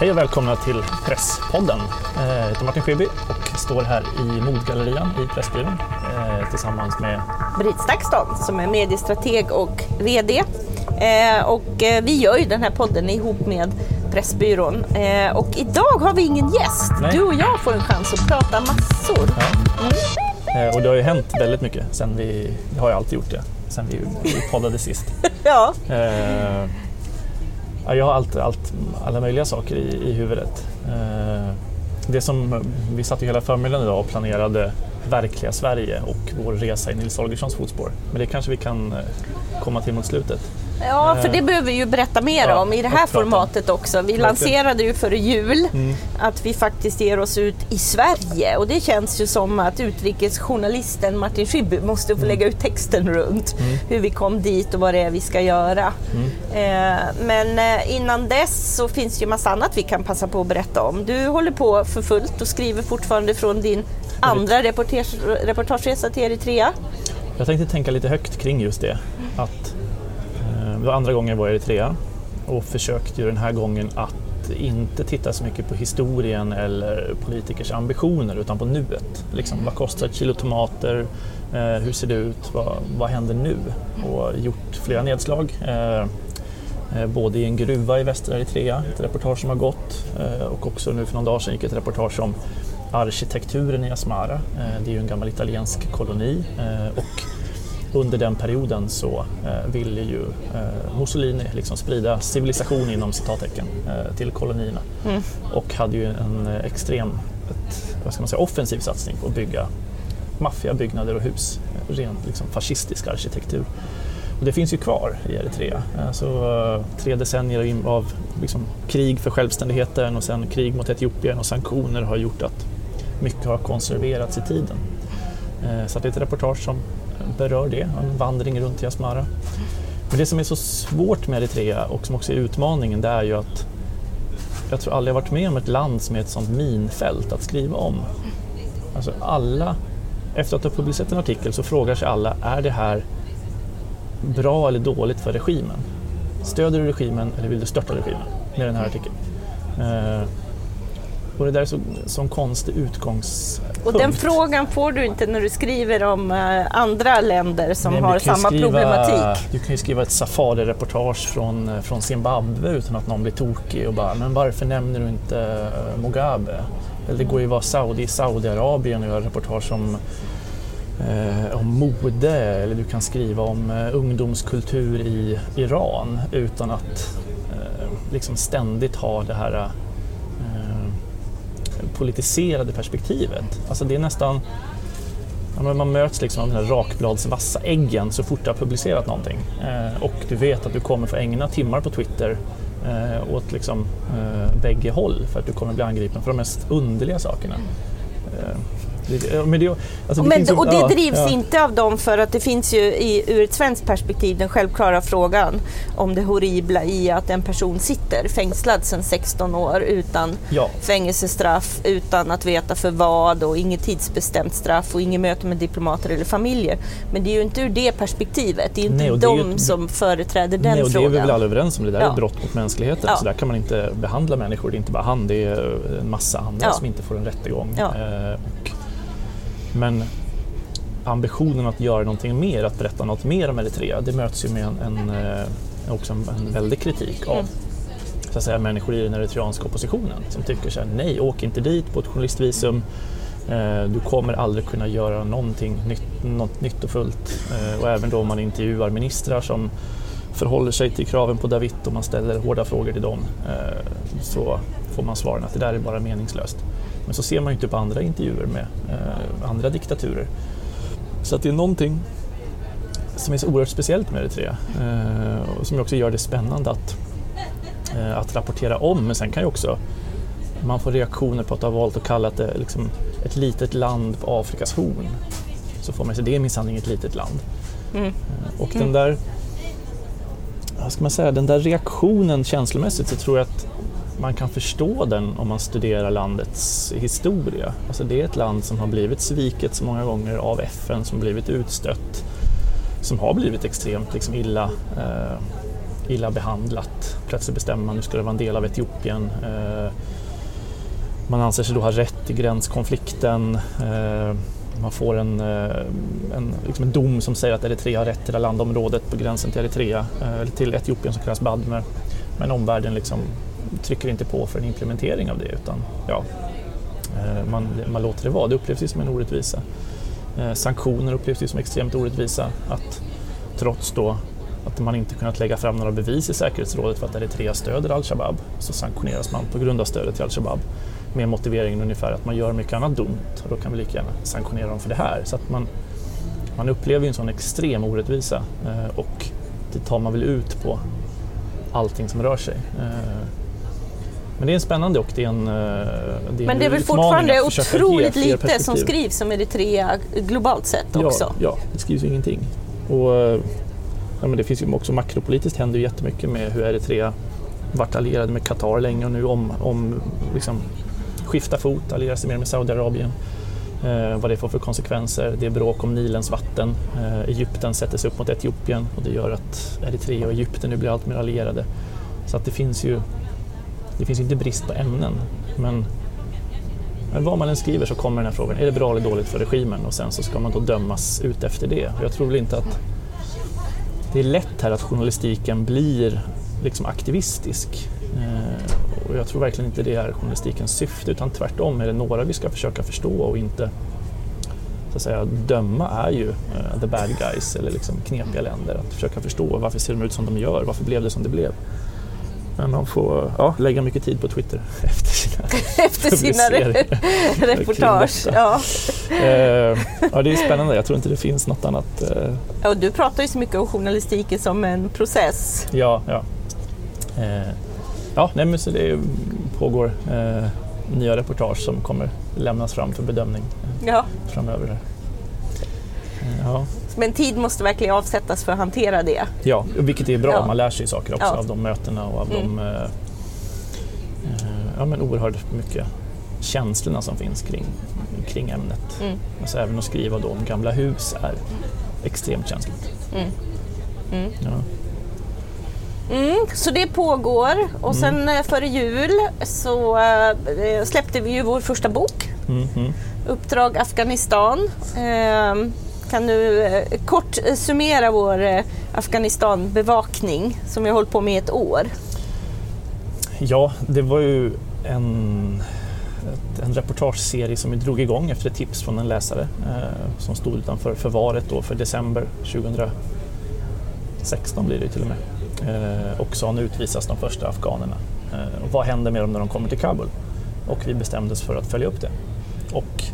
Hej och välkomna till Presspodden. Eh, Jag heter Martin Schibbye och står här i Modgallerian i Pressbyrån eh, tillsammans med Britt Stakston som är mediestrateg och VD. Eh, och vi gör ju den här podden ihop med Pressbyrån. Och idag har vi ingen gäst. Nej. Du och jag får en chans att prata massor. ja. Eh, Och det har ju hänt väldigt mycket sen vi, det har ju alltid gjort det, sen vi, vi poddade sist. Ja, Eh, ja, jag har allt, allt, alla möjliga saker i, i huvudet. Eh, det som, eh, vi satt ju hela förmiddagen idag och planerade verkliga Sverige och vår resa i Nils Holgerssons fotspår. Men det kanske vi kan eh, komma till mot slutet ja, för det behöver vi ju berätta mer Ja, om i det här formatet också. Vi lanserade ju före jul Mm. att vi faktiskt ger oss ut i Sverige och det känns ju som att utrikesjournalisten Martin Schibbye måste Mm. få lägga ut texten runt hur vi kom dit och vad det är vi ska göra. Mm. Eh, men eh, innan dess så finns ju massa annat vi kan passa på att berätta om. Du håller på för fullt och skriver fortfarande från din andra reportage, reportageresa till Eritrea. Jag tänkte tänka lite högt kring just det. Att, eh, det var andra gången jag var i Eritrea och försökte ju den här gången att inte titta så mycket på historien eller politikers ambitioner utan på nuet. Liksom, vad kostar ett kilo tomater? Eh, hur ser det ut? Vad, vad händer nu? Och gjort flera nedslag. Eh, eh både i en gruva i västra Eritrea, ett reportage som har gått eh, och också nu för någon dag sedan gick ett reportage om arkitekturen i Asmara. Eh, det är ju en gammal italiensk koloni och under den perioden så eh, ville ju eh, Mussolini liksom sprida civilisation inom citattecken eh, till kolonierna och hade ju en extrem ett, vad ska man säga, offensiv satsning på att bygga maffiga byggnader och hus, rent liksom fascistisk arkitektur. Och det finns ju kvar i Eritrea. Alltså, tre decennier av liksom, krig för självständigheten och sen krig mot Etiopien och sanktioner har gjort att mycket har konserverats i tiden. Så det är ett reportage som berör det, en vandring runt i Asmara. Men det som är så svårt med Eritrea och som också är utmaningen det är ju att jag tror aldrig jag varit med om ett land som är ett sånt minfält att skriva om. Alltså alla, efter att ha publicerat en artikel så frågar sig alla, är det här bra eller dåligt för regimen? Stöder du regimen eller vill du störta regimen med den här artikeln? Eh, och det där är så, sån konstig utgångspunkt. Och den frågan får du inte när du skriver om eh, andra länder som Nej, har samma skriva, problematik. Du kan ju skriva ett safari-reportage från, eh, från Zimbabwe utan att någon blir tokig och bara “men varför nämner du inte eh, Mugabe?” Eller det går ju att vara Saudi i Saudiarabien och göra reportage om, eh, om mode eller du kan skriva om eh, ungdomskultur i Iran utan att eh, liksom ständigt ha det här politiserade perspektivet. Alltså det är nästan Ja, man möts liksom av den här rakbladsvassa äggen så fort du har publicerat någonting. Eh, och du vet att du kommer få ägna timmar på Twitter eh, åt liksom, eh, bägge håll för att du kommer bli angripen för de mest underliga sakerna. Eh, men det, alltså det Men, ju- och det ja, drivs ja. inte av dem för att det finns ju i, ur ett svenskt perspektiv den självklara frågan om det horribla i att en person sitter fängslad sedan 16 år utan Ja. fängelsestraff, utan att veta för vad och inget tidsbestämt straff och inget möte med diplomater eller familjer. Men det är ju inte ur det perspektivet, det är inte Nej, är ju de ett- som företräder den Nej, och det är vi frågan. väl alla överens om, det där är Ja. ett brott mot mänskligheten. Så där kan man inte behandla människor, det är inte bara han, det är en massa andra som inte får en rättegång. Eh, men ambitionen att göra någonting mer, att berätta något mer om Eritrea, det möts ju med en, en, eh, också en, en väldig kritik av så att säga, människor i den eritreanska oppositionen som tycker så här, nej, åk inte dit på ett journalistvisum. Eh, du kommer aldrig kunna göra någonting nytt, något nyttofullt. Eh, och även då om man intervjuar ministrar som förhåller sig till kraven på David och man ställer hårda frågor till dem så får man svaren att det där är bara meningslöst. Men så ser man ju inte på andra intervjuer med eh, andra diktaturer. Så att det är någonting som är så oerhört speciellt med Eritrea eh, och som också gör det spännande att, eh, att rapportera om. Men sen kan ju också man får reaktioner på att ha valt att kalla det liksom ett litet land på Afrikas horn. Så får man säga det är minsann inget litet land. Mm. Eh, Och den där, vad ska man säga, den där reaktionen känslomässigt så tror jag att man kan förstå den om man studerar landets historia. Alltså det är ett land som har blivit sviket så många gånger av FN, som blivit utstött, som har blivit extremt liksom illa eh, illa behandlat. Plötsligt bestämmer man nu ska det vara en del av Etiopien. Eh, man anser sig då ha rätt i gränskonflikten. Eh, man får en, eh, en, liksom en dom som säger att Eritrea har rätt till det landområdet på gränsen till Eritrea, eh, eller till Etiopien som kallas Badmer. Men omvärlden liksom trycker inte på för en implementering av det utan ja, eh, man, man låter det vara. Det upplevs ju som en orättvisa. Eh, sanktioner upplevs ju som extremt orättvisa. Att trots då att man inte kunnat lägga fram några bevis i säkerhetsrådet för att Eritrea stöder al-Shabaab så sanktioneras man på grund av stödet till al-Shabaab med motiveringen ungefär att man gör mycket annat dumt och då kan vi lika gärna sanktionera dem för det här. Så att man, man upplever en sån extrem orättvisa eh, och det tar man väl ut på allting som rör sig. Eh, men det är spännande och det är en, eh, det är Men det är väl fortfarande otroligt lite som skrivs om Eritrea globalt sett också? Ja, ja det skrivs ju ingenting. Och, ja, men det finns ju också makropolitiskt händer ju jättemycket med hur Eritrea varit allierade med Qatar länge och nu om, om liksom, skifta fot, alliera sig mer med Saudiarabien. Eh, vad det får för konsekvenser. Det är bråk om Nilens vatten. Eh, Egypten sätter sig upp mot Etiopien och det gör att Eritrea och Egypten nu blir allt mer allierade. Så att det finns ju det finns inte brist på ämnen. Men, men vad man än skriver så kommer den här frågan, är det bra eller dåligt för regimen? Och sen så ska man då dömas ut efter det. Och jag tror väl inte att det är lätt här att journalistiken blir liksom aktivistisk. Eh, och jag tror verkligen inte det är journalistikens syfte utan tvärtom är det några vi ska försöka förstå och inte så att säga, döma är ju uh, the bad guys eller liksom knepiga länder. Att försöka förstå varför ser de ut som de gör, varför blev det som det blev. Men man får ja, lägga mycket tid på Twitter efter sina, efter sina re reportage. Ja. Uh, ja, det är spännande. Jag tror inte det finns något annat. Uh... Ja, du pratar ju så mycket om journalistiken som en process. Ja, ja. Ja, nej, men så det pågår eh, nya reportage som kommer lämnas fram för bedömning eh, ja. framöver. Eh, ja. Men tid måste verkligen avsättas för att hantera det. Ja, vilket är bra. Ja. Man lär sig saker också ja. av de mötena och av mm. de eh, eh, ja, men oerhört mycket känslorna som finns kring, kring ämnet. Mm. Alltså även att skriva då om gamla hus är extremt känsligt. Mm. mm. Ja. Mm, så det pågår och sen mm. Eh, före jul så äh, släppte vi ju vår första bok. Mm. Uppdrag Afghanistan. Kan du eh, kort eh, summera vår eh, Afghanistan-bevakning som vi har hållit på med i ett år? Ja, det var ju en, en reportageserie som vi drog igång efter ett tips från en läsare som stod utanför förvaret då för december 2016 blir det till och med. Eh, och sen utvisas de första afghanerna. Eh, och vad händer med dem när de kommer till Kabul? Och vi bestämde oss för att följa upp det. Och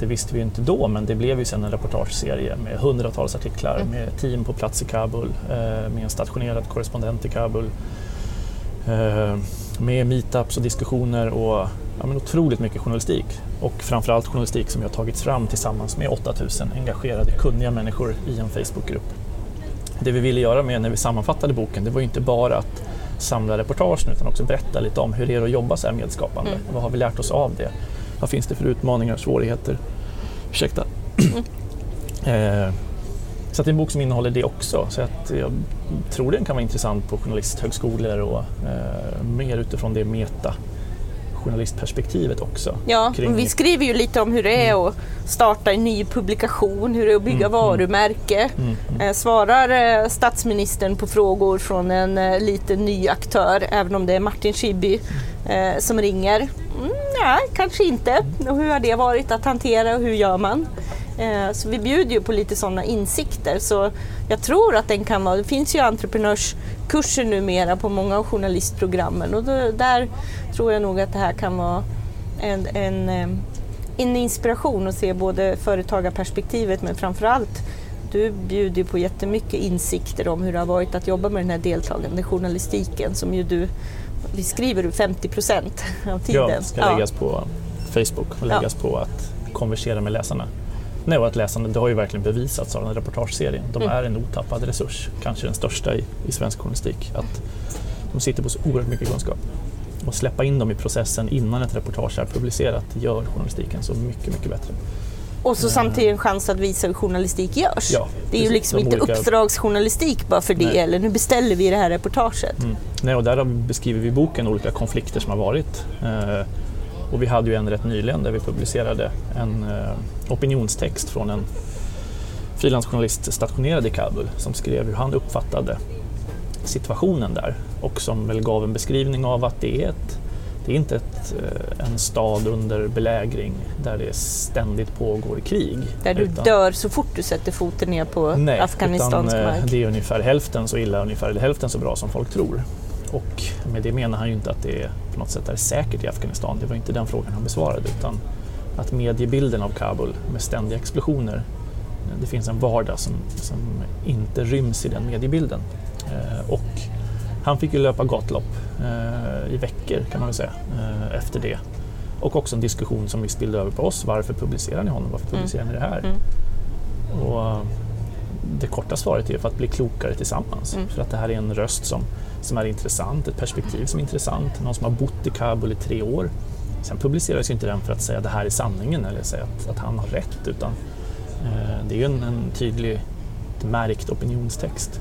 det visste vi inte då, men det blev ju sen en reportageserie med hundratals artiklar mm. med team på plats i Kabul, eh, med en stationerad korrespondent i Kabul, med meetups och diskussioner och ja, men otroligt mycket journalistik. Och framförallt journalistik som jag tagit fram tillsammans med 8000 engagerade, kunniga människor i en Facebookgrupp det vi ville göra med när vi sammanfattade boken, det var ju inte bara att samla reportagen utan också berätta lite om hur det är att jobba så här medskapande. Mm. Vad har vi lärt oss av det? Vad finns det för utmaningar och svårigheter? Ursäkta. Mm. eh, så det är en bok som innehåller det också. Så att jag tror den kan vara intressant på journalisthögskolor och eh, mer utifrån det meta journalistperspektivet också. Ja, kring... vi skriver ju lite om hur det är mm. att starta en ny publikation, hur det är att bygga mm. mm. varumärke. Mm. mm. Eh, svarar eh, statsministern på frågor från en eh, liten ny aktör, även om det är Martin Schibbye som ringer? Nej, kanske inte. Och hur har det varit att hantera och hur gör man? Eh, så vi bjuder ju på lite sådana insikter. Så jag tror att den kan vara, det finns ju entreprenörskurser numera på många av journalistprogrammen och då, där tror jag nog att det här kan vara en, en, eh, en inspiration att se både företagarperspektivet men framförallt du bjuder på jättemycket insikter om hur det har varit att jobba med den här deltagande journalistiken som ju du, vi skriver 50 procent av tiden. Ja, ska läggas ja. på Facebook och läggas ja. på att konversera med läsarna. Nej, och att läsande, det har ju verkligen bevisats av den här reportageserien. De mm. är en otappad resurs, kanske den största i, i svensk journalistik. Att de sitter på så oerhört mycket kunskap. Och släppa in dem i processen innan ett reportage är publicerat gör journalistiken så mycket, mycket bättre. Och så samtidigt en chans att visa hur journalistik görs. Ja, det är ju liksom inte olika- uppdragsjournalistik bara för det, Nej. eller nu beställer vi det här reportaget. Mm. Nej, och där beskriver vi i boken olika konflikter som har varit. Eh, och vi hade ju en rätt nyligen där vi publicerade en eh, opinionstext från en frilansjournalist stationerad i Kabul som skrev hur han uppfattade situationen där och som väl gav en beskrivning av att det är, ett, det är inte ett, eh, en stad under belägring där det ständigt pågår krig. Där du utan- dör så fort du sätter foten ner på Nej, afghanistansk utan, eh, mark. det är ungefär hälften så illa, ungefär hälften så bra som folk tror. Och med det menar han ju inte att det är, på något sätt är säkert i Afghanistan. Det var inte den frågan han besvarade utan att mediebilden av Kabul med ständiga explosioner, det finns en vardag som, som inte ryms i den mediebilden. Eh, och han fick ju löpa gatlopp eh, i veckor kan man väl säga eh, efter det. Och också en diskussion som vi spillde över på oss. Varför publicerar ni honom? Varför publicerar ni det här? Mm. Och eh, det korta svaret är för att bli klokare tillsammans. Mm. För att det här är en röst som, som är intressant, ett perspektiv som är intressant. Någon som har bott i Kabul i tre år. Sen publiceras ju inte den för att säga det här är sanningen eller säga att, att han har rätt. Utan eh, det är ju en, en tydlig märkt opinionstext.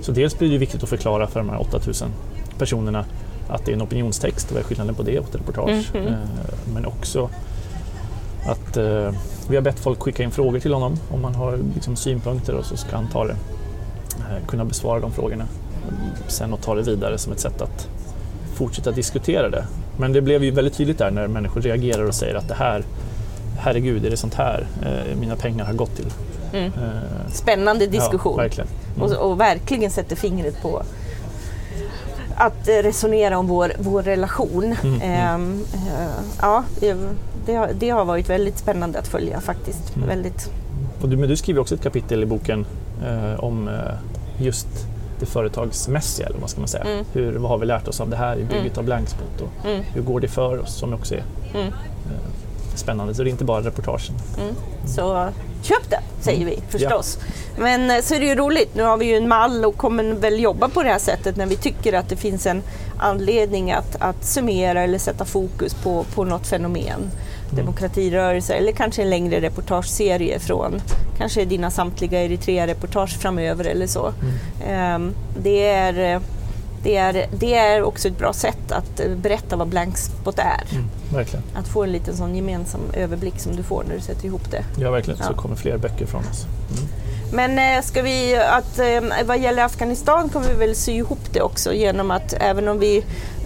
Så dels blir det viktigt att förklara för de här 8000 personerna att det är en opinionstext och vad är skillnaden på det och ett reportage. Mhm. Eh, Men också att eh, vi har bett folk skicka in frågor till honom om man har liksom, synpunkter och så ska han ta det, eh, kunna besvara de frågorna sen och ta det vidare som ett sätt att fortsätta diskutera det. Men det blev ju väldigt tydligt där när människor reagerar och säger att det här, herregud, är det sånt här eh, mina pengar har gått till? Mm. Eh, Spännande diskussion. Ja, verkligen. Mm. och, och verkligen sätter fingret på att resonera om vår, vår relation. Mm, Ehm, eh, ja, det, har, det har varit väldigt spännande att följa faktiskt. Mm. Väldigt, Och du, men du skriver också ett kapitel i boken eh, om eh, just det företagsmässiga, eller vad ska man säga. Mm. Hur, vad har vi lärt oss av det här i bygget Mm. av Blankspot och mm, hur går det för oss som också är mm, eh, spännande. Så det är inte bara reportagen. mm. Så köp det, säger vi förstås. Men eh, så är det ju roligt, nu har vi ju en mall och kommer väl jobba på det här sättet när vi tycker att det finns en anledning att, att summera eller sätta fokus på, på något fenomen. Demokratirörelse eller kanske en längre reportageserie från kanske dina samtliga Eritrea-reportage framöver eller så. Ehm, det, är, det, är, det är också ett bra sätt att eh, berätta vad Blankspot är. Mm. Att få en liten sån gemensam överblick som du får när du sätter ihop det. Ja, verkligen. Så Ja. kommer fler böcker från oss. Mm. Men eh, ska vi, att, eh, vad gäller Afghanistan kommer vi väl sy ihop det också genom att även om vi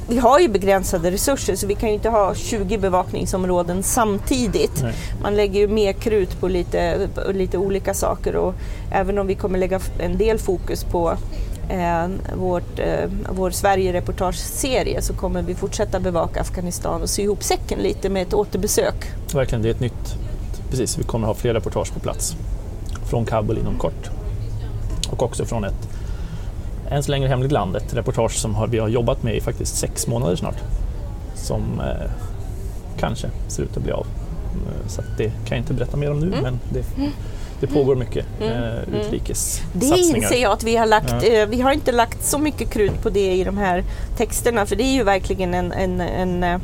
vi har ju begränsade resurser så vi kan ju inte ha 20 bevakningsområden samtidigt. Nej. Man lägger ju mer krut på lite, lite olika saker och även om vi kommer lägga en del fokus på eh, vårt, eh, vår Sverige-reportageserie så kommer vi fortsätta bevaka Afghanistan och sy ihop säcken lite med ett återbesök. Verkligen, det är ett nytt... Precis, vi kommer ha fler reportage på plats från Kabul inom kort. Och också från ett än så länge hemligt land, ett reportage som vi har jobbat med i faktiskt sex månader snart. Som eh, kanske ser ut att bli av. Eh, Så det kan jag inte berätta mer om nu, Mm. men det, det pågår mycket Mm. eh, Mm. utrikes Det satsningar. inser jag att vi har lagt. Ja. Eh, vi har inte lagt så mycket krut på det i de här texterna för det är ju verkligen en, en, en, eh,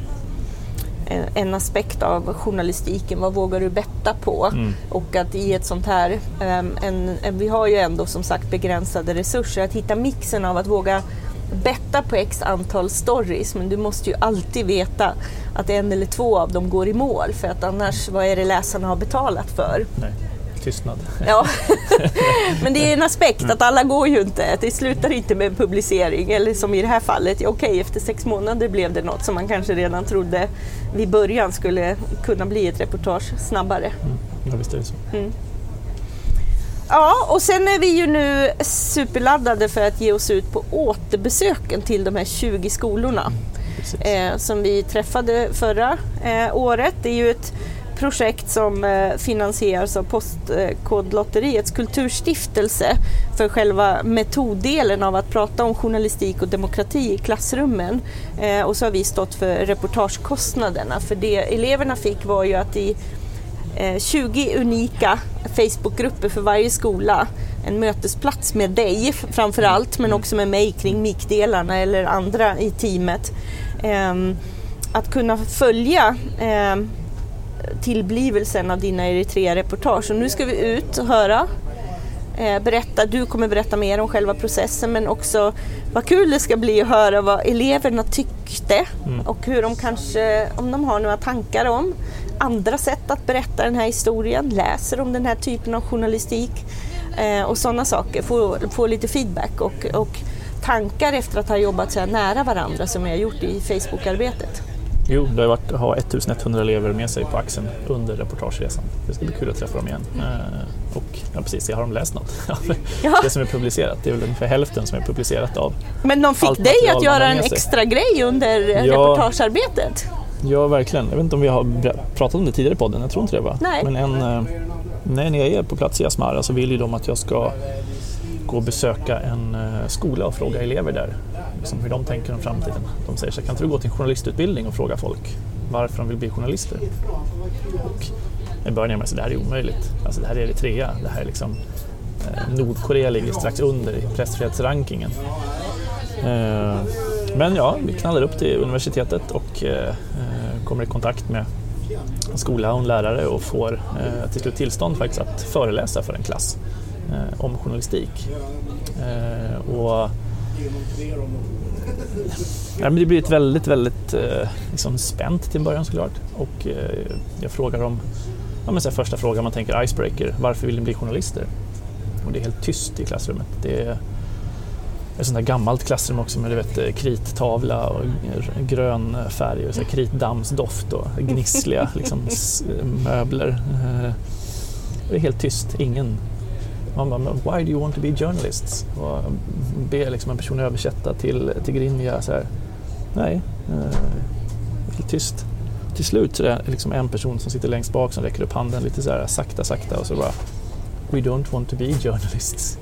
en, en aspekt av journalistiken. Vad vågar du betta på? Mm. Och att i ett sånt här, ehm, en, en, vi har ju ändå som sagt begränsade resurser, att hitta mixen av att våga betta på x antal stories men du måste ju alltid veta att en eller två av dem går i mål för att annars, vad är det läsarna har betalat för? Nej, tystnad. Ja, men det är en aspekt att alla går ju inte. Det slutar inte med en publicering. Eller som i det här fallet, okej efter sex månader blev det något som man kanske redan trodde vid början skulle kunna bli ett reportage snabbare. Mm. Ja, visst är det så. Ja, och sen är vi ju nu superladdade för att ge oss ut på återbesöken till de här 20 skolorna Precis. eh, som vi träffade förra eh, året. Det är ju ett projekt som eh, finansieras av Postkodlotteriets kulturstiftelse för själva metoddelen av att prata om journalistik och demokrati i klassrummen. Eh, och så har vi stått för reportagekostnaderna. För det eleverna fick var ju att i eh, 20 unika Facebookgrupper för varje skola. En mötesplats med dig framför allt, men också med mig kring mikdelarna eller andra i teamet. Ehm, att kunna följa ehm, tillblivelsen av dina Eritrea-reportage. Och nu ska vi ut och höra Eh, berätta, du kommer berätta mer om själva processen men också vad kul det ska bli att höra vad eleverna tyckte mm. och hur de kanske, om de har några tankar om andra sätt att berätta den här historien, läser om den här typen av journalistik eh, och sådana saker, få, få lite feedback och, och tankar efter att ha jobbat så här nära varandra som jag har gjort i Facebook-arbetet. Jo, det har varit att ha 1100 elever med sig på axeln under reportageresan. Det ska bli kul att träffa dem igen. Eh, och ja, precis, har de läst något? Det som är publicerat, det är väl ungefär hälften som är publicerat av Men de fick dig att göra en extra grej under ja, reportagearbetet? Ja, verkligen. Jag vet inte om vi har pratat om det tidigare i podden, jag tror inte det va? Nej. Men en, eh, när jag är på plats i Asmara så vill ju de att jag ska gå och besöka en eh, skola och fråga elever där liksom hur de tänker om framtiden. De säger så kan inte du gå till en journalistutbildning och fråga folk varför de vill bli journalister? Och i början med att det här är omöjligt. Alltså det här är Eritrea, det här är liksom eh, Nordkorea ligger strax under i pressfrihetsrankingen. Eh, men ja, vi knallar upp till universitetet och eh, eh, kommer i kontakt med en skola och en lärare och får eh, till slut tillstånd faktiskt att föreläsa för en klass om journalistik. Och Ja, men det blir ett väldigt, väldigt eh, liksom spänt till en början såklart. Och eh, jag frågar om, ja, men så första frågan man tänker icebreaker, varför vill ni bli journalister? Och det är helt tyst i klassrummet. Det är ett sånt där gammalt klassrum också med du vet, eh, krittavla och grön färg och så kritdammsdoft och gnissliga liksom, möbler. Eh, det är helt tyst, ingen man bara, why do you want to be journalists? Och ber liksom en person översätta till, till Grinja så här. Nej, eh, helt tyst. Till slut så är det liksom en person som sitter längst bak som räcker upp handen lite så här sakta, sakta och så bara We don't want to be journalists.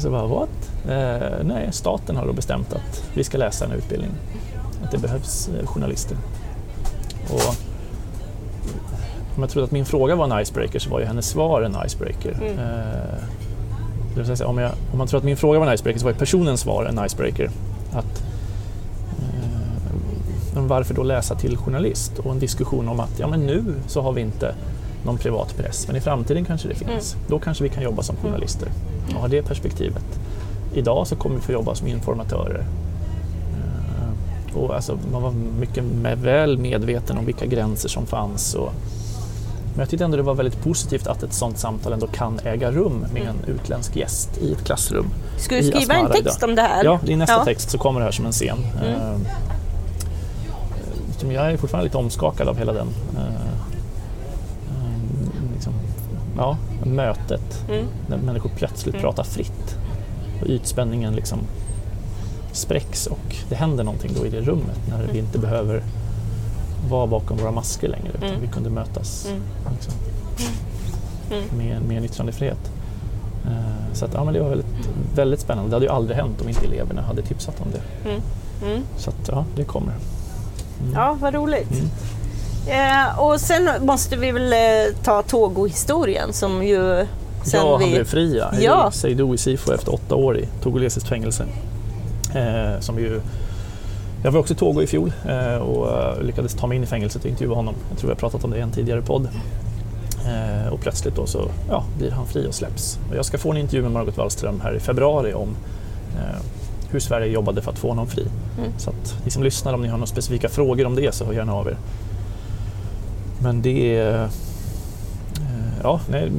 Så bara, what? Eh, nej, staten har då bestämt att vi ska läsa en utbildning. Att det behövs eh, journalister. Och om jag trodde att min fråga var en icebreaker så var ju hennes svar en icebreaker. Mm. Eh, säga, om, jag, om, man tror att min fråga var en icebreaker så var ju personens svar en icebreaker. Att, eh, varför då läsa till journalist? Och en diskussion om att ja, men nu så har vi inte någon privat press, men i framtiden kanske det finns. Mm. Då kanske vi kan jobba som journalister och ha det perspektivet. Idag så kommer vi få jobba som informatörer. Eh, och alltså, man var mycket med, väl medveten om vilka gränser som fanns och men jag tyckte ändå det var väldigt positivt att ett sådant samtal ändå kan äga rum med en utländsk gäst i ett klassrum. Ska du skriva en text idag. om det här? Ja, i nästa ja. text så kommer det här som en scen. Mm. Uh, jag är fortfarande lite omskakad av hela den uh, liksom, ja, mötet mm. när människor plötsligt mm. pratar fritt och ytspänningen liksom spräcks och det händer någonting då i det rummet när vi inte behöver vara bakom våra masker längre utan mm. vi kunde mötas mm. liksom, mm. med, med en yttrandefrihet. Uh, så att, ja, men det var väldigt, väldigt spännande. Det hade ju aldrig hänt om inte eleverna hade tipsat om det. Mm. Mm. Så att, ja, det kommer. Mm. Ja, vad roligt. Eh, och sen måste vi väl eh, ta Togo-historien som ju Sen ja, vi... han blev fri ja. Seydou Sifo efter åtta år i togolesiskt fängelse. Eh, som ju jag var också i Togo i fjol eh, och eh, lyckades ta mig in i fängelset och intervjua honom. Jag tror vi har pratat om det i en tidigare podd. Eh, och plötsligt då så ja, blir han fri och släpps. Och jag ska få en intervju med Margot Wallström här i februari om hur Sverige jobbade för att få honom fri. Mm. Så att ni som lyssnar, om ni har några specifika frågor om det så hör gärna av er. Men det är, ja, nej,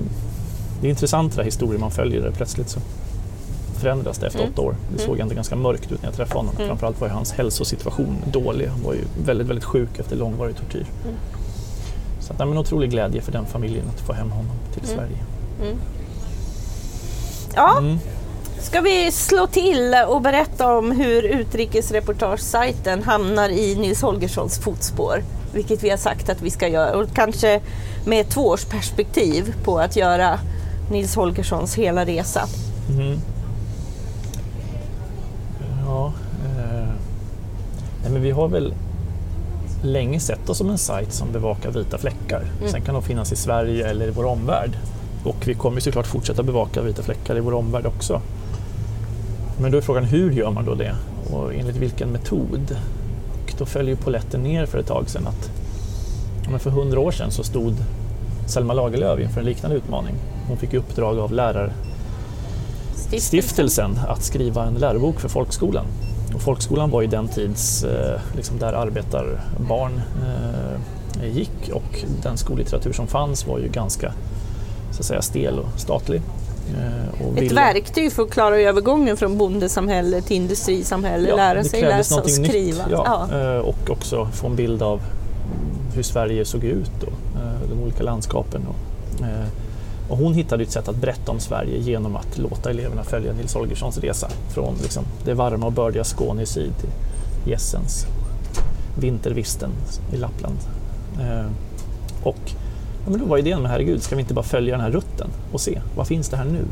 det är intressant det här historien man följer där plötsligt så förändras det efter mm. åtta år. Det såg mm. ändå ganska mörkt ut när jag träffade honom. Mm. Framförallt var ju hans hälsosituation dålig. Han var ju väldigt, väldigt sjuk efter långvarig tortyr. Mm. Så det är en otrolig glädje för den familjen att få hem honom till mm. Sverige. Mm. Ja, ska vi slå till och berätta om hur utrikesreportagesajten hamnar i Nils Holgerssons fotspår? Vilket vi har sagt att vi ska göra och kanske med ett tvåårsperspektiv på att göra Nils Holgerssons hela resa. Mm. Nej, men vi har väl länge sett oss som en sajt som bevakar vita fläckar. Mm. Sen kan de finnas i Sverige eller i vår omvärld. Och vi kommer såklart fortsätta bevaka vita fläckar i vår omvärld också. Men då är frågan hur gör man då det och enligt vilken metod? Och då följer ju poletten ner för ett tag sedan att men för hundra år sedan så stod Selma Lagerlöf inför en liknande utmaning. Hon fick i uppdrag av Lärarstiftelsen att skriva en lärobok för folkskolan. Och folkskolan var ju den tids eh, liksom där arbetarbarn eh, gick och den skollitteratur som fanns var ju ganska så att säga, stel och statlig. Eh, och Ett verktyg för att klara övergången från bondesamhälle till industrisamhälle, ja, lära sig läsa och skriva. Nytt, ja, ja. Och också få en bild av hur Sverige såg ut då, de olika landskapen. Och, och hon hittade ett sätt att berätta om Sverige genom att låta eleverna följa Nils Holgerssons resa från liksom, det varma och bördiga Skåne i syd till gässens vintervisten i Lappland. Eh, och Ja, men då var idén med herregud, ska vi inte bara följa den här rutten och se vad finns det här nu?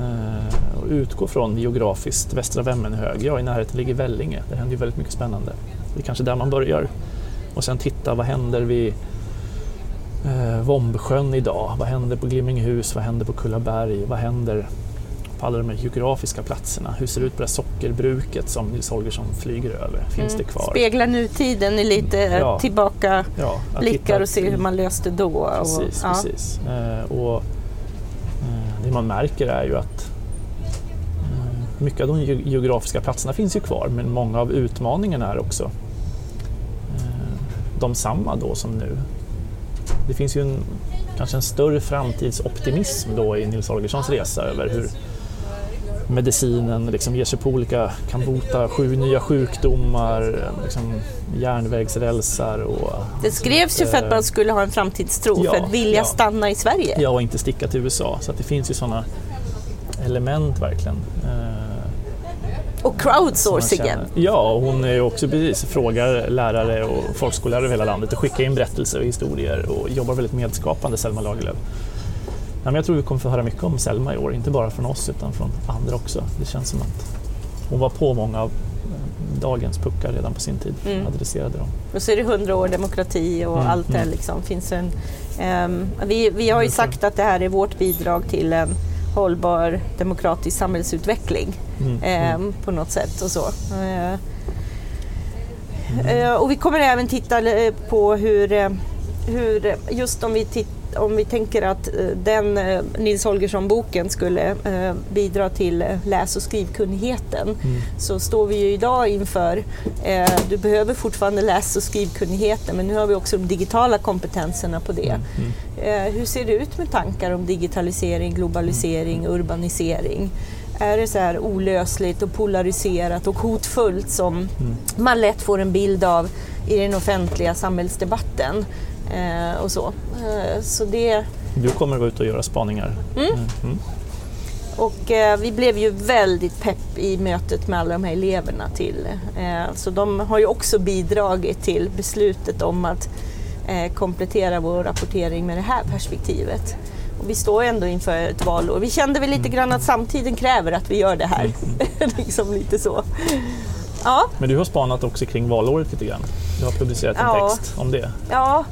Eh, och utgå från geografiskt Västra Vemmenhög, ja i närheten ligger Vellinge, det händer ju väldigt mycket spännande. Det är kanske där man börjar. Och sen titta, vad händer vid eh, Vombsjön idag? Vad händer på Glimminghus? Vad händer på Kullaberg? Vad händer på alla de här geografiska platserna. Hur ser det ut på det sockerbruket som Nils Holgersson flyger över? Finns mm. det kvar? Spegla nutiden i lite ja. tillbaka ja, blickar och se hur man löste då. Precis, och, ja. precis. Eh, och, eh, det man märker är ju att eh, mycket av de geografiska platserna finns ju kvar men många av utmaningarna är också eh, de samma då som nu. Det finns ju en, kanske en större framtidsoptimism då i Nils Holgerssons resa över hur medicinen liksom ger sig på olika, kan bota sju nya sjukdomar, liksom järnvägsrälsar och... Det skrevs ju för att man skulle ha en framtidstro, ja, för att vilja ja. stanna i Sverige. Ja, och inte sticka till USA. Så det finns ju sådana element verkligen. Och crowdsourcingen. Ja, hon är också precis, frågar lärare och folkskollärare över hela landet och skickar in berättelser och historier och jobbar väldigt medskapande, Selma Lagerlöf. Ja, jag tror vi kommer få höra mycket om Selma i år, inte bara från oss utan från andra också. Det känns som att hon var på många av eh, dagens puckar redan på sin tid, mm. adresserade dem. Och så är det hundra år demokrati och mm, allt det mm. liksom. Finns en, um, vi, vi har ju sagt att det här är vårt bidrag till en hållbar demokratisk samhällsutveckling mm, um, på något sätt och så. Uh, uh, och vi kommer även titta på hur, hur just om vi tittar om vi tänker att eh, den eh, Nils Holgersson-boken skulle eh, bidra till läs och skrivkunnigheten mm. så står vi ju idag inför, du behöver fortfarande läs och skrivkunnigheten men nu har vi också de digitala kompetenserna på det. Mm. mm. Hur ser det ut med tankar om digitalisering, globalisering, urbanisering? Är det så här olösligt och polariserat och hotfullt som mm. man lätt får en bild av i den offentliga samhällsdebatten? Eh, och så. Eh, så det... Du kommer att gå ut och göra spaningar. Mm. Mm. mm. Och eh, vi blev ju väldigt pepp i mötet med alla de här eleverna till. Eh, så de har ju också bidragit till beslutet om att eh, komplettera vår rapportering med det här perspektivet. Och vi står ändå inför ett valår. Vi kände väl lite mm. grann att samtiden kräver att vi gör det här. Mm. liksom lite så. Ja. Men du har spanat också kring valåret lite grann. Du har publicerat en ja. text om det. Ja,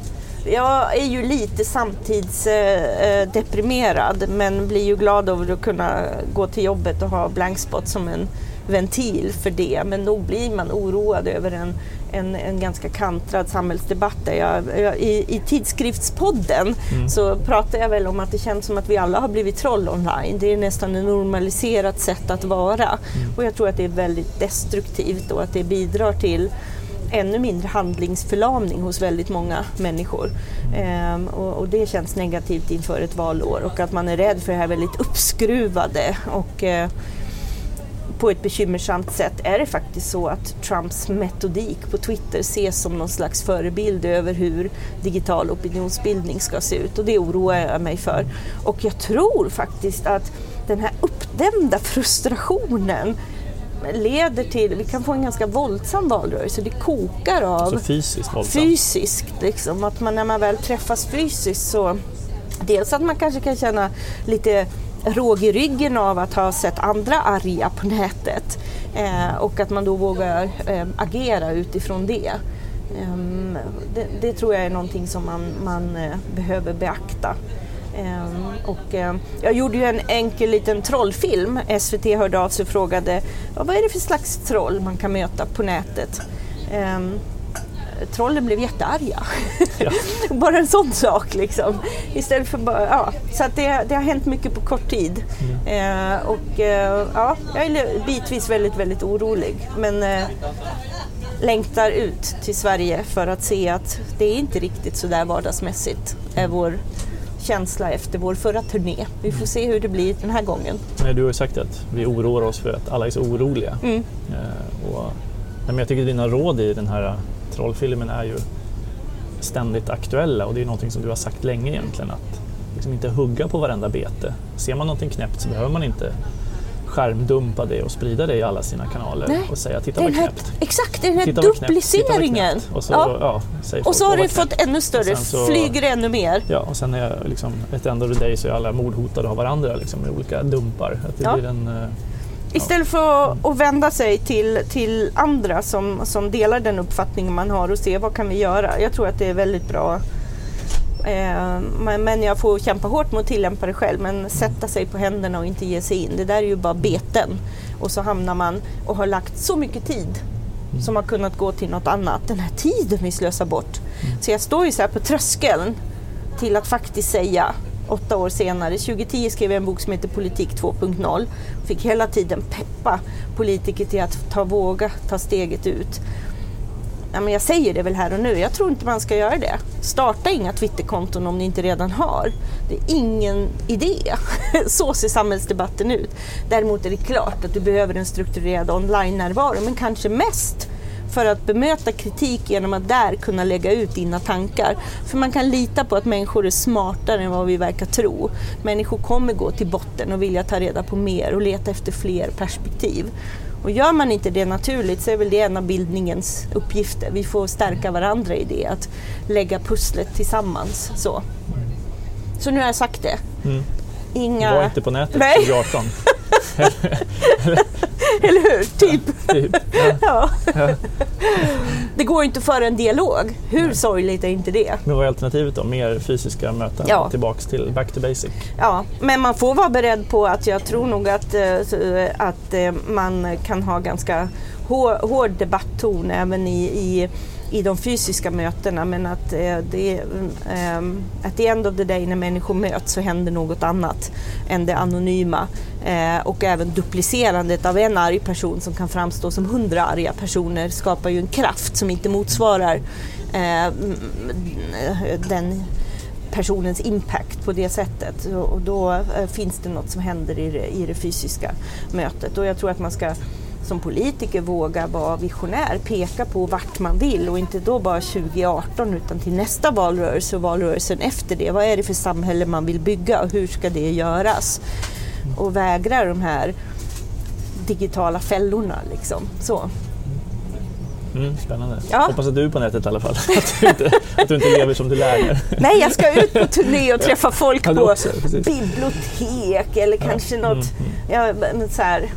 jag är ju lite samtidsdeprimerad eh, men blir ju glad över att kunna gå till jobbet och ha blankspot som en ventil för det. Men nog blir man oroad över en, en, en ganska kantrad samhällsdebatt. Jag, jag, i, I tidskriftspodden mm. så pratar jag väl om att det känns som att vi alla har blivit troll online. Det är nästan ett normaliserat sätt att vara. Mm. Och jag tror att det är väldigt destruktivt och att det bidrar till ännu mindre handlingsförlamning hos väldigt många människor. Ehm, och, och, det känns negativt inför ett valår och att man är rädd för det här väldigt uppskruvade och eh, på ett bekymmersamt sätt är det faktiskt så att Trumps metodik på Twitter ses som någon slags förebild över hur digital opinionsbildning ska se ut och det oroar jag mig för. Och jag tror faktiskt att den här uppdämda frustrationen leder till, vi kan få en ganska våldsam valrörelse. Det kokar av... Så fysiskt våldsam? Fysiskt, liksom. Att man, när man väl träffas fysiskt så... Dels att man kanske kan känna lite råg i ryggen av att ha sett andra arga på nätet eh, och att man då vågar eh, agera utifrån det. Eh, det. det. tror jag är någonting som man, man eh, behöver beakta. Ehm, och, ehm, jag gjorde ju en enkel liten trollfilm. SVT hörde av sig och frågade vad är det för slags troll man kan möta på nätet. Ehm, trollen blev jättearga. Ja. bara en sån sak liksom. Istället för bara, ja. Så att det, det har hänt mycket på kort tid. Mm. Eh, och eh, ja, jag är bitvis väldigt, väldigt orolig. Men eh, längtar ut till Sverige för att se att det är inte riktigt så där vardagsmässigt. Är vår känsla efter vår förra turné. Vi får se hur det blir den här gången. Nej, du har ju sagt att vi oroar oss för att alla är så oroliga. Mm. Eh, och, men jag tycker att dina råd i den här trollfilmen är ju ständigt aktuella och det är någonting som du har sagt länge egentligen att liksom inte hugga på varenda bete. Ser man någonting knäppt så behöver man inte skärmdumpa det och sprida det i alla sina kanaler Nej. och säga titta vad knäppt. Exakt, den här titta dupliceringen. Och så, ja. Ja, och så har det fått ännu större, så, flyger ännu mer. Ja, och sen är liksom, ett end of the day så är alla mordhotade av varandra liksom, med olika dumpar. Att det ja. blir en, uh, Istället för att, att, vända sig till, till andra som, som delar den uppfattningen man har och se vad kan vi göra. Jag tror att det är väldigt bra Eh, men jag får kämpa hårt med att tillämpa det själv. Men sätta sig på händerna och inte ge sig in, det där är ju bara beten. Och så hamnar man och har lagt så mycket tid mm. som har kunnat gå till något annat. Den här tiden vi slösar bort. Mm. Så jag står ju så här på tröskeln till att faktiskt säga åtta år senare. 2010 skrev jag en bok som heter Politik 2.0. Fick hela tiden peppa politiker till att ta, våga ta steget ut ja, men jag säger det väl här och nu, jag tror inte man ska göra det. Starta inga Twitterkonton om ni inte redan har. Det är ingen idé. Så ser samhällsdebatten ut. Däremot är det klart att du behöver en strukturerad online-närvaro, men kanske mest för att bemöta kritik genom att där kunna lägga ut dina tankar. För man kan lita på att människor är smartare än vad vi verkar tro. Människor kommer gå till botten och vilja ta reda på mer och leta efter fler perspektiv. Och gör man inte det naturligt så är väl det en av bildningens uppgifter. Vi får stärka varandra i det, att lägga pusslet tillsammans. Så, så nu har jag sagt det. Mm. Inga... Var inte på nätet Nej. 2018. Eller hur? Typ. Ja, typ. Ja. ja. Det går inte föra en dialog. Hur Nej. sorgligt är inte det? Men vad är alternativet då? Mer fysiska möten? Ja. Tillbaks till back to basic? Ja, men man får vara beredd på att jag tror nog att, eh, att eh, man kan ha ganska hård debattton även i, i i de fysiska mötena men att eh, det, eh, at the end of the day när människor möts så händer något annat än det anonyma. Eh, och även duplicerandet av en arg person som kan framstå som hundra arga personer skapar ju en kraft som inte motsvarar eh, den personens impact på det sättet. Och då eh, finns det något som händer i det, i det fysiska mötet. Och jag tror att man ska som politiker våga vara visionär, peka på vart man vill och inte då bara 2018 utan till nästa valrörelse och valrörelsen efter det. Vad är det för samhälle man vill bygga och hur ska det göras? Och vägra de här digitala fällorna. Liksom. Så. Mm, spännande. Ja. Hoppas att du är på nätet i alla fall. Att du inte, att du inte lever som du lär Nej, jag ska ut på turné och träffa folk ja, på också, bibliotek eller kanske ja. något mm, mm. Ja, så här,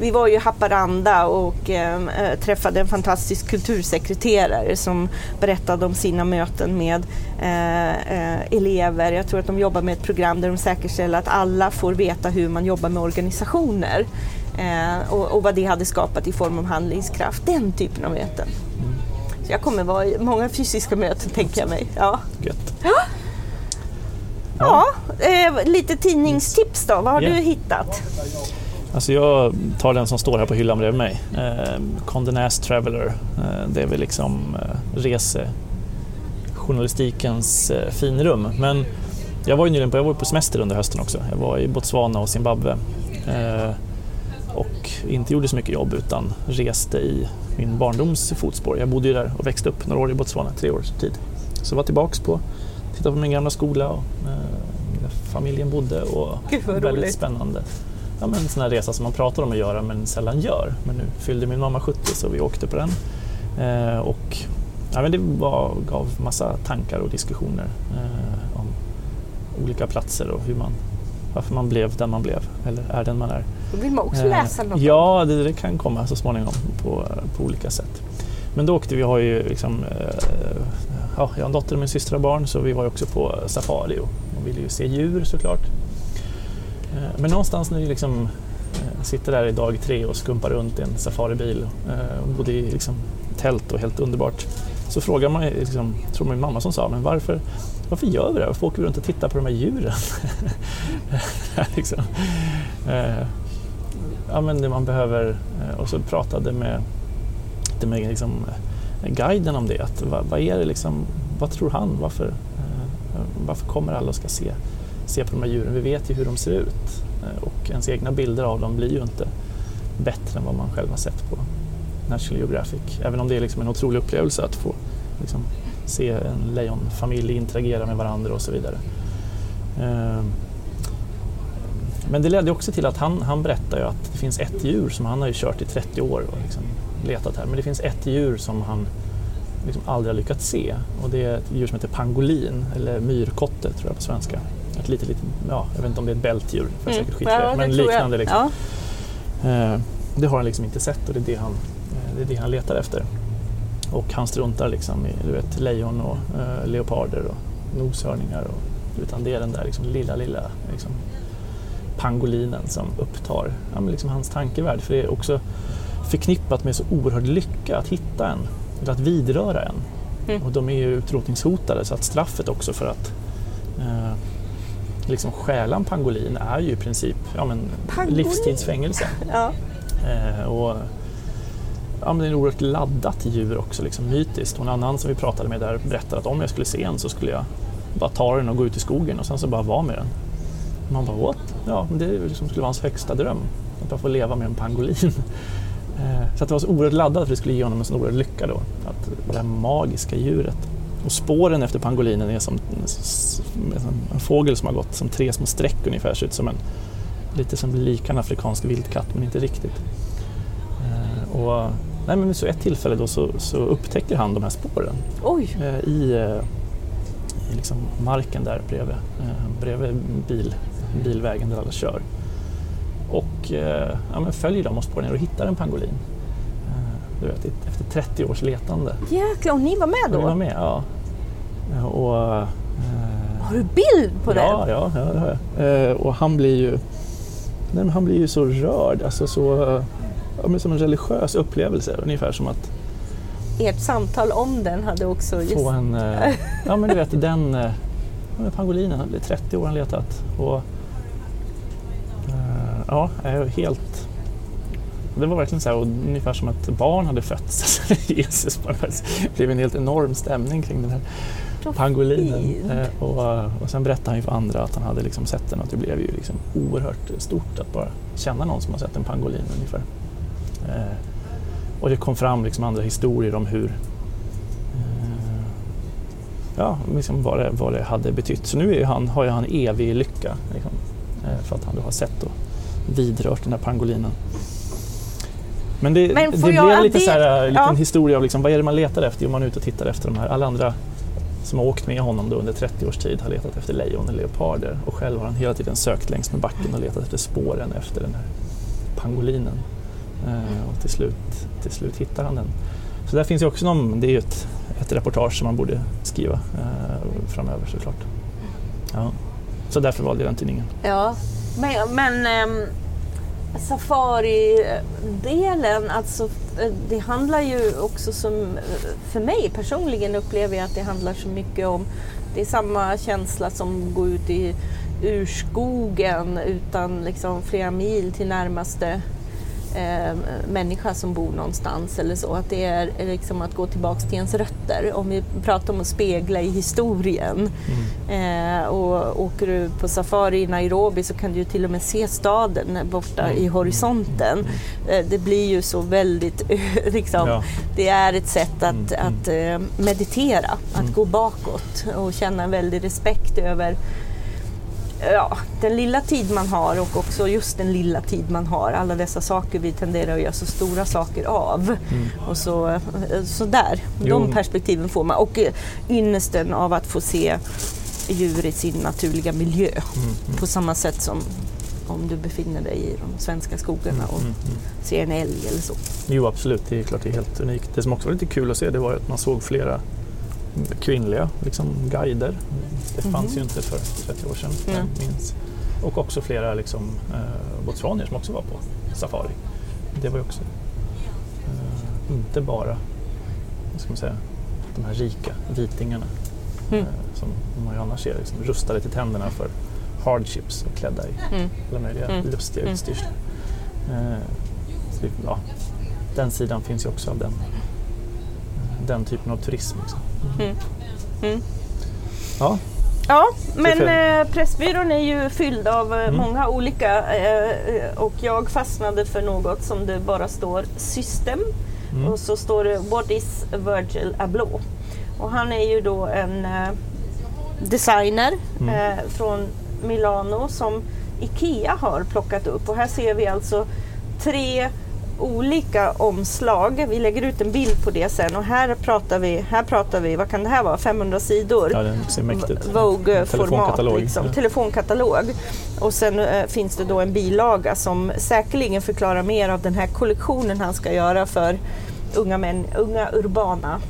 vi var ju i Haparanda och eh, träffade en fantastisk kultursekreterare som berättade om sina möten med eh, eh, elever. Jag tror att de jobbar med ett program där de säkerställer att alla får veta hur man jobbar med organisationer eh, och, och, vad det hade skapat i form av handlingskraft. Den typen av möten. Mm. Så jag kommer vara i många fysiska möten tänker jag mig. Ja. Gött. Ja. Ja, eh, lite tidningstips då. Vad har yeah. du hittat? Alltså jag tar den som står här på hyllan bredvid mig. Eh, Condé Nast Traveller. Eh, det är väl liksom eh, resejournalistikens eh, finrum. Men jag var ju nyligen på, jag var på semester under hösten också. Jag var i Botswana och Zimbabwe. Eh, och inte gjorde så mycket jobb utan reste i min barndoms fotspår. Jag bodde ju där och växte upp några år i Botswana, tre års tid. Så var tillbaks på, tittade på min gamla skola och eh, familjen bodde och Gud, väldigt roligt. spännande ja, men en sån här resa som man pratar om att göra men sällan gör. Men nu fyllde min mamma 70 så vi åkte på den. Eh, och ja, men det var, gav massa tankar och diskussioner eh, om olika platser och hur man, varför man blev den man blev eller är den man är. Då vill man också eh, läsa något. Ja, det, det, kan komma så småningom på, på olika sätt. Men då åkte vi, har ju liksom, eh, ja, jag har en dotter och min syster har barn så vi var också på safari och, och ville ju se djur såklart. Eh, men någonstans när vi liksom eh, sitter där i dag tre och skumpar runt i en safaribil eh, och bodde i liksom tält och helt underbart. så frågar man, liksom, tror min mamma som sa, men varför, varför gör vi det? Varför åker vi runt och tittar på de här djuren? liksom. ja, men man behöver, och så pratade med, med liksom, guiden om det. Att, vad, vad, är det liksom, vad tror han? Varför, varför kommer alla och ska se, se på de här djuren? Vi vet ju hur de ser ut eh, och ens egna bilder av dem blir ju inte bättre än vad man själv har sett på National Geographic. Även om det är liksom en otrolig upplevelse att få liksom, se en lejonfamilj interagera med varandra och så vidare. Ehm, men det ledde också till att han, han berättade ju att det finns ett djur som han har ju kört i 30 år och liksom letat här, men det finns ett djur som han liksom aldrig har lyckats se och det är ett djur som heter pangolin eller myrkotte tror jag på svenska. Ett litet, litet, ja, jag vet inte om det är ett bältdjur, för mm. säkert ja, men liknande. Liksom. Ja. Ehm, det har han liksom inte sett och det är det han, eh, det är det han letar efter. Och han struntar liksom i du vet, lejon och uh, leoparder och noshörningar. Och, utan det är den där liksom, lilla, lilla liksom, pangolinen som upptar ja, liksom hans tankevärld. För det är också förknippat med så oerhörd lycka att hitta en, eller att vidröra en. Mm. Och de är ju utrotningshotade så att straffet också för att uh, liksom stjäla en pangolin är ju i princip ja, men, livstidsfängelse. ja. Uh, och, ja, men det är ett oerhört laddat djur också, liksom mytiskt. Och en annan som vi pratade med där berättade att om jag skulle se en så skulle jag bara ta den och gå ut i skogen och sen så bara vara med den. Man bara what? Ja, det liksom skulle vara hans högsta dröm. Att bara få leva med en pangolin. Eh, så att det var så oerhört laddat för det skulle ge honom en sån oerhörd lycka då. Att det här magiska djuret. Och spåren efter pangolinen är som, en fågel som har gått som tre små streck ungefär, ser ut som en lite som lik en afrikansk vildkatt men inte riktigt. Eh, och Nej, men så ett tillfälle då så, så upptäcker han de här spåren Oj. Eh, i, eh, i liksom marken där bredvid, bredvid bil, bilvägen där alla kör. Och ja, men följer dem och spårar ner och hittar en pangolin. Du vet, efter 30 års letande. Jäklar, och ni var med då? Vi var med, ja. Och, har du bild på det? Ja, ja, ja det har jag. Och han blir ju, nej, han blir ju så rörd, alltså så ja, men som en religiös upplevelse, ungefär som att ert samtal om den hade också... Just... Få en, eh, ja men du vet den eh, pangolinen, det är 30 år han letat och eh, ja, helt det var verkligen så här, och ungefär som att barn hade fötts. Jesus, det blev en helt enorm stämning kring den här pangolinen. Eh, och, och sen berättade han ju för andra att han hade liksom sett den och det blev ju liksom oerhört stort att bara känna någon som har sett en pangolin ungefär. Eh, och det kom fram liksom andra historier om hur eh, ja, liksom vad, det, vad det hade betytt. Så nu han, har ju han evig lycka liksom, eh, för att han då har sett och vidrört den här pangolinen. Men det, Men det blev lite så här, en liten ja. historia av liksom, vad är det man letar efter? Jo, man är ute och tittar efter de här. Alla andra som har åkt med honom då under 30 års tid har letat efter lejon och leoparder och själv har han hela tiden sökt längs med backen och letat efter spåren efter den här pangolinen. Eh, och till slut, till slut hittar han den. Så där finns ju också någon, det är ju ett, ett reportage som man borde skriva eh, framöver såklart. Ja. Så därför valde jag den tidningen. Ja, men, men ähm, Safari-delen, alltså eh, det handlar ju också som, eh, för mig personligen upplever jag att det handlar så mycket om, det är samma känsla som att gå ut i urskogen utan liksom flera mil till närmaste eh, människa som bor någonstans eller så. Att det är liksom att gå tillbaka till ens rötter. Om vi pratar om att spegla i historien. Mm. Eh, och åker du på safari i Nairobi så kan du till och med se staden borta mm. i horisonten. Mm. Eh, det blir ju så väldigt, liksom, ja. det är ett sätt att, mm. att meditera, att mm. gå bakåt och känna en väldig respekt över ja, den lilla tid man har och också just den lilla tid man har. Alla dessa saker vi tenderar att göra så stora saker av. Mm. Och så, eh, så där, jo. de perspektiven får man. Och eh, ynnesten av att få se djur i sin naturliga miljö. Mm. Mm. På samma sätt som om du befinner dig i de svenska skogarna och mm, mm, mm. ser en älg eller så. Jo absolut, det är klart det är helt unikt. Det som också var lite kul att se det var att man såg flera kvinnliga liksom, guider. Det fanns mm. ju inte för 30 år sedan, mm. minns. Och också flera liksom, eh, botswanier som också var på safari. Det var ju också eh, inte bara ska man säga, de här rika vitingarna Mm. eh, som man ju annars ser liksom, rustade till tänderna för hardships och klädda i Mm. alla möjliga Mm. lustiga Mm. utstyrsel. Eh, ja, den sidan finns ju också av den, den typen av turism. Liksom. Mm. Mm. Ja, Ja, men eh, Pressbyrån är ju fylld av eh, Mm. många olika eh, och jag fastnade för något som det bara står system Mm. och så står det What is Virgil Abloh? Och han är ju då en eh, designer Mm. från Milano som IKEA har plockat upp och här ser vi alltså tre olika omslag. Vi lägger ut en bild på det sen och här pratar vi, här pratar vi, vad kan det här vara, 500 sidor? ja det ser mäktigt. Vogue-format, Telefonkatalog. liksom. Ja. telefonkatalog. Och sen eh, finns det då en bilaga som säkerligen förklarar mer av den här kollektionen han ska göra för unga, män, unga urbana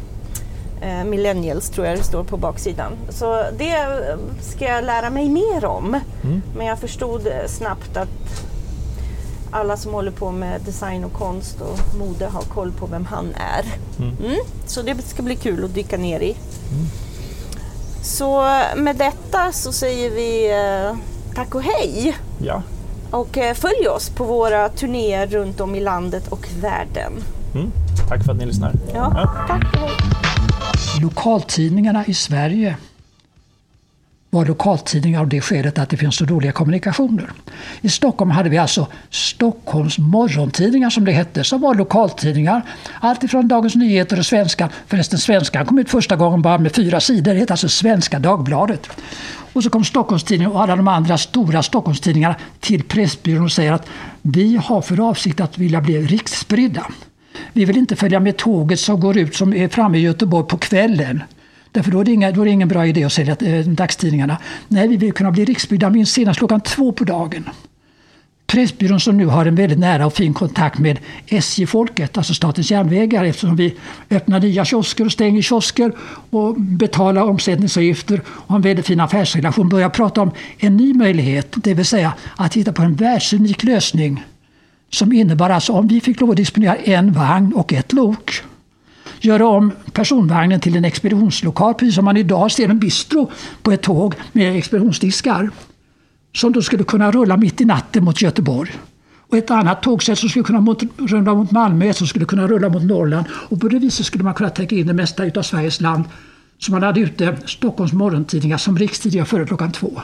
eh, millennials tror jag det står på baksidan. Så det ska jag lära mig mer om. Mm. Men jag förstod eh, snabbt att alla som håller på med design och konst och mode har koll på vem han är. Mm. Mm. Så det ska bli kul att dyka ner i. Så med detta så säger vi eh, tack och hej. Ja. Och eh, följ oss på våra turnéer runt om i landet och världen. Mm. Tack för att ni lyssnar. Ja, Ja. tack och hej. Lokaltidningarna i Sverige var lokaltidningar av det skälet att det finns så dåliga kommunikationer. I Stockholm hade vi alltså Stockholms morgontidningar som det hette, som var lokaltidningar. Alltifrån Dagens Nyheter och Svenskan. Förresten, Svenskan kom ut första gången bara med fyra sidor. Det hette alltså Svenska Dagbladet. Och så kom Stockholmstidningen och alla de andra stora Stockholmstidningarna till Pressbyrån och säger att vi har för avsikt att vilja bli riksspridda. Vi vill inte följa med tåget som går ut som är framme i Göteborg på kvällen. Därför då är, det inga, då är det ingen bra idé att sälja eh, dagstidningarna. Nej, vi vill kunna bli riksbyggda minst senast klockan två på dagen. Pressbyrån som nu har en väldigt nära och fin kontakt med SJ-folket, alltså Statens järnvägar eftersom vi öppnar nya kiosker och stänger kiosker och betalar omsättningsavgifter och har en väldigt fin affärsrelation börjar prata om en ny möjlighet, det vill säga att hitta på en världsunik lösning som innebar alltså om vi fick lov att disponera en vagn och ett lok göra om personvagnen till en expeditionslokal, precis som man idag ser en bistro på ett tåg med expeditionsdiskar. Som då skulle kunna rulla mitt i natten mot Göteborg. Och ett annat tågsätt som skulle kunna mot, rulla mot Malmö, ett som skulle kunna rulla mot Norrland. Och på det viset skulle man kunna täcka in det mesta utav Sveriges land. Så man hade ute Stockholms morgontidningar som rikstidningar före klockan två.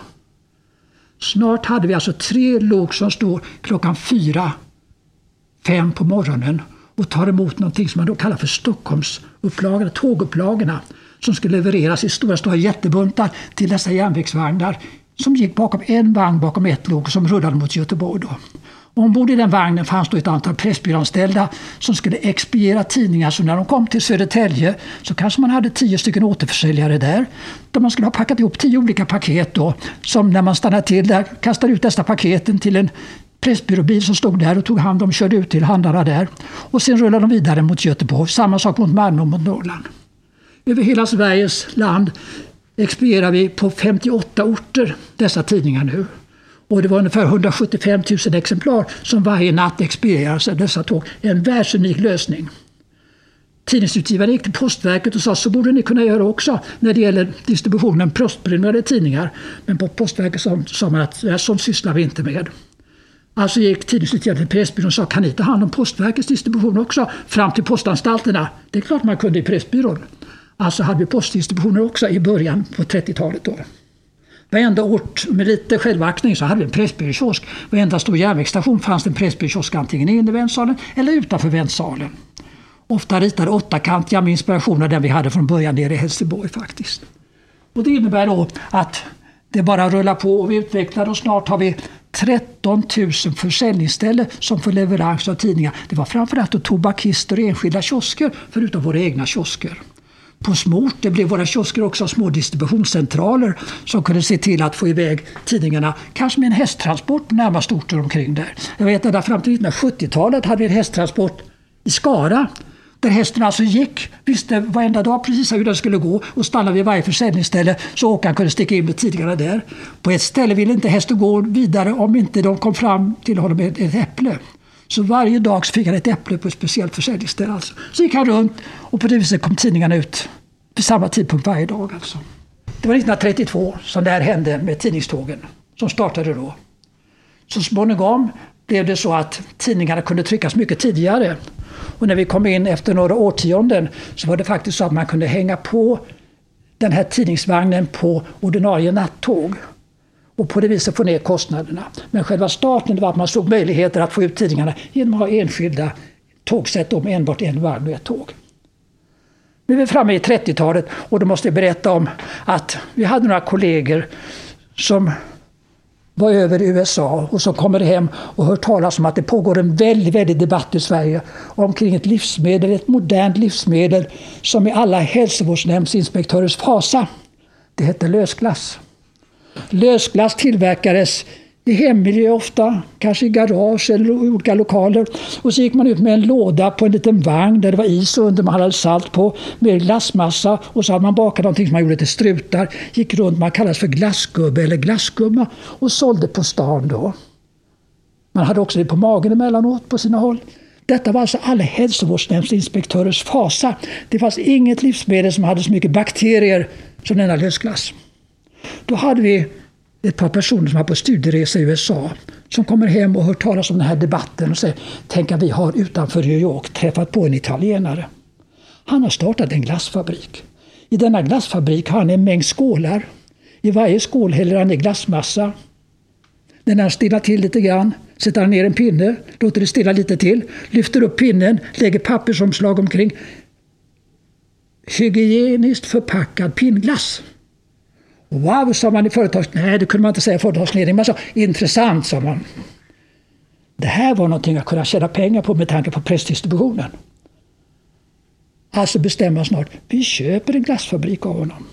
Snart hade vi alltså tre lok som står klockan fyra, fem på morgonen och tar emot någonting som man då kallar för Stockholmsupplagorna, tågupplagorna som skulle levereras i stora, stora jättebuntar till dessa järnvägsvagnar som gick bakom en vagn bakom ett lok som rullade mot Göteborg. Då. Ombord i den vagnen fanns då ett antal Pressbyråanställda som skulle expediera tidningar. Så när de kom till Södertälje så kanske man hade tio stycken återförsäljare där. Där man skulle ha packat ihop tio olika paket då. Som när man stannade till där kastade ut dessa paketen till en Pressbyråbil som stod där och tog hand om och körde ut till handlarna där. Och sen rullade de vidare mot Göteborg. Samma sak mot Malmö och mot Norrland. Över hela Sveriges land expedierar vi på 58 orter dessa tidningar nu. Och det var ungefär 175 000 exemplar som varje natt expedierades av dessa tåg. En världsunik lösning. Tidningsutgivaren gick till Postverket och sa så borde ni kunna göra också när det gäller distributionen postprenumererade tidningar. Men på Postverket sa, man att sånt sysslar vi inte med. Alltså gick tidningsutgivaren till Pressbyrån och sa kan ni ta hand om Postverkets distribution också fram till postanstalterna? Det är klart man kunde i Pressbyrån. Alltså hade vi postdistributioner också i början på 30-talet. Då. Varenda ort med lite självaktning så hade vi en Pressbyråkiosk. Varenda stor järnvägsstation fanns det en Pressbyråkiosk antingen inne i väntsalen eller utanför väntsalen. Ofta ritade åttakantiga med inspiration av den vi hade från början nere i Helsingborg faktiskt. Och det innebär då att det bara rullar på och vi utvecklar och snart har vi 13 000 försäljningsställen som får leverans av tidningar. Det var framförallt tobakister och enskilda kiosker förutom våra egna kiosker. På små orter blev våra kiosker också små distributionscentraler som kunde se till att få iväg tidningarna, kanske med en hästtransport på närmaste orter omkring där. Jag vet att fram till 1970-talet hade vi en hästtransport i Skara där hästen alltså gick, visste varenda dag precis hur den skulle gå och stannade vid varje försäljningsställe så åkaren kunde sticka in med tidningarna där. På ett ställe ville inte hästen gå vidare om inte de kom fram till honom med ett äpple. Så varje dag så fick han ett äpple på ett speciellt försäljningsställe. Alltså. Så gick han runt och på det viset kom tidningarna ut vid samma tidpunkt varje dag. Alltså. Det var 1932 som det här hände med tidningstågen som startade då. Så småningom blev det så att tidningarna kunde tryckas mycket tidigare. Och när vi kom in efter några årtionden så var det faktiskt så att man kunde hänga på den här tidningsvagnen på ordinarie nattåg och på det viset få ner kostnaderna. Men själva starten var att man såg möjligheter att få ut tidningarna genom att ha enskilda tågsätt om enbart en vagn och ett tåg. Nu är vi framme i 30-talet och då måste jag berätta om att vi hade några kollegor som var över i USA och som kommer hem och hör talas om att det pågår en väldig, väldigt debatt i Sverige omkring ett livsmedel, ett modernt livsmedel som i alla hälsovårdsnämndsinspektörers fasa. Det hette lösglass. Lösglass tillverkades i hemmiljö ofta, kanske i garage eller i olika lokaler. Och så gick man ut med en låda på en liten vagn där det var is under, man hade salt på, med glassmassa och så hade man bakat någonting som man gjorde till strutar. Gick runt, man kallades för glassgubbe eller glassgumma och sålde på stan då. Man hade också det på magen emellanåt på sina håll. Detta var alltså alla hälsovårdsnämndsinspektörers fasa. Det fanns inget livsmedel som hade så mycket bakterier som denna lösglass. Då hade vi ett par personer som var på studieresa i USA som kommer hem och hör talas om den här debatten och säger Tänk att vi har utanför New York träffat på en italienare. Han har startat en glassfabrik. I denna glassfabrik har han en mängd skålar. I varje skål häller han i glassmassa. När han stillar till lite grann sätter han ner en pinne, låter det stilla lite till, lyfter upp pinnen, lägger pappersomslag omkring. Hygieniskt förpackad pinnglass. Wow, sa man i företags... Nej, det kunde man inte säga i företagsledningen. Man sa intressant, sa man. Det här var någonting att kunna tjäna pengar på med tanke på pressdistributionen. Alltså bestämmer snart, vi köper en glassfabrik av honom.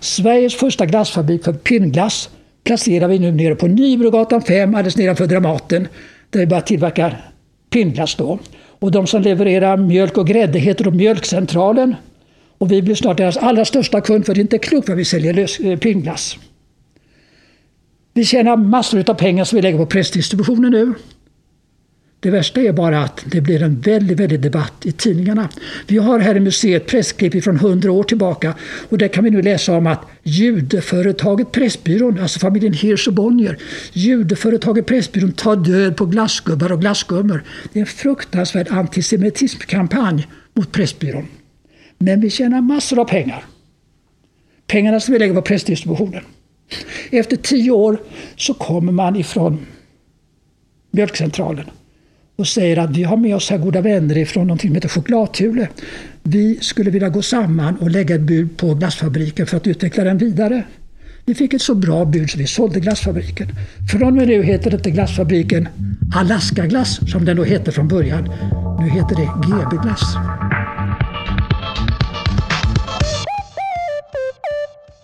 Sveriges första glassfabrik för pinnglass placerar vi nu nere på Nybrogatan 5, alldeles nedanför Dramaten, där vi bara tillverkar pinnglass då. Och de som levererar mjölk och grädde heter då Mjölkcentralen. Och vi blir snart deras allra största kund för det är inte klokt vad vi säljer lös, eh, pingglass. Vi tjänar massor av pengar som vi lägger på pressdistributionen nu. Det värsta är bara att det blir en väldigt, väldigt debatt i tidningarna. Vi har här i museet pressklipp från 100 år tillbaka och där kan vi nu läsa om att judeföretaget Pressbyrån, alltså familjen Hirsch och Bonnier, judeföretaget Pressbyrån tar död på glassgubbar och glassgummor. Det är en fruktansvärd antisemitismkampanj mot Pressbyrån. Men vi tjänar massor av pengar. Pengarna som vi lägger på pressdistributionen. Efter tio år så kommer man ifrån Mjölkcentralen och säger att vi har med oss här goda vänner ifrån någonting som heter Chokladthule. Vi skulle vilja gå samman och lägga ett bud på glassfabriken för att utveckla den vidare. Vi fick ett så bra bud så vi sålde glassfabriken. Från och med nu heter inte glassfabriken Alaska Glass som den då hette från början. Nu heter det GB Glass.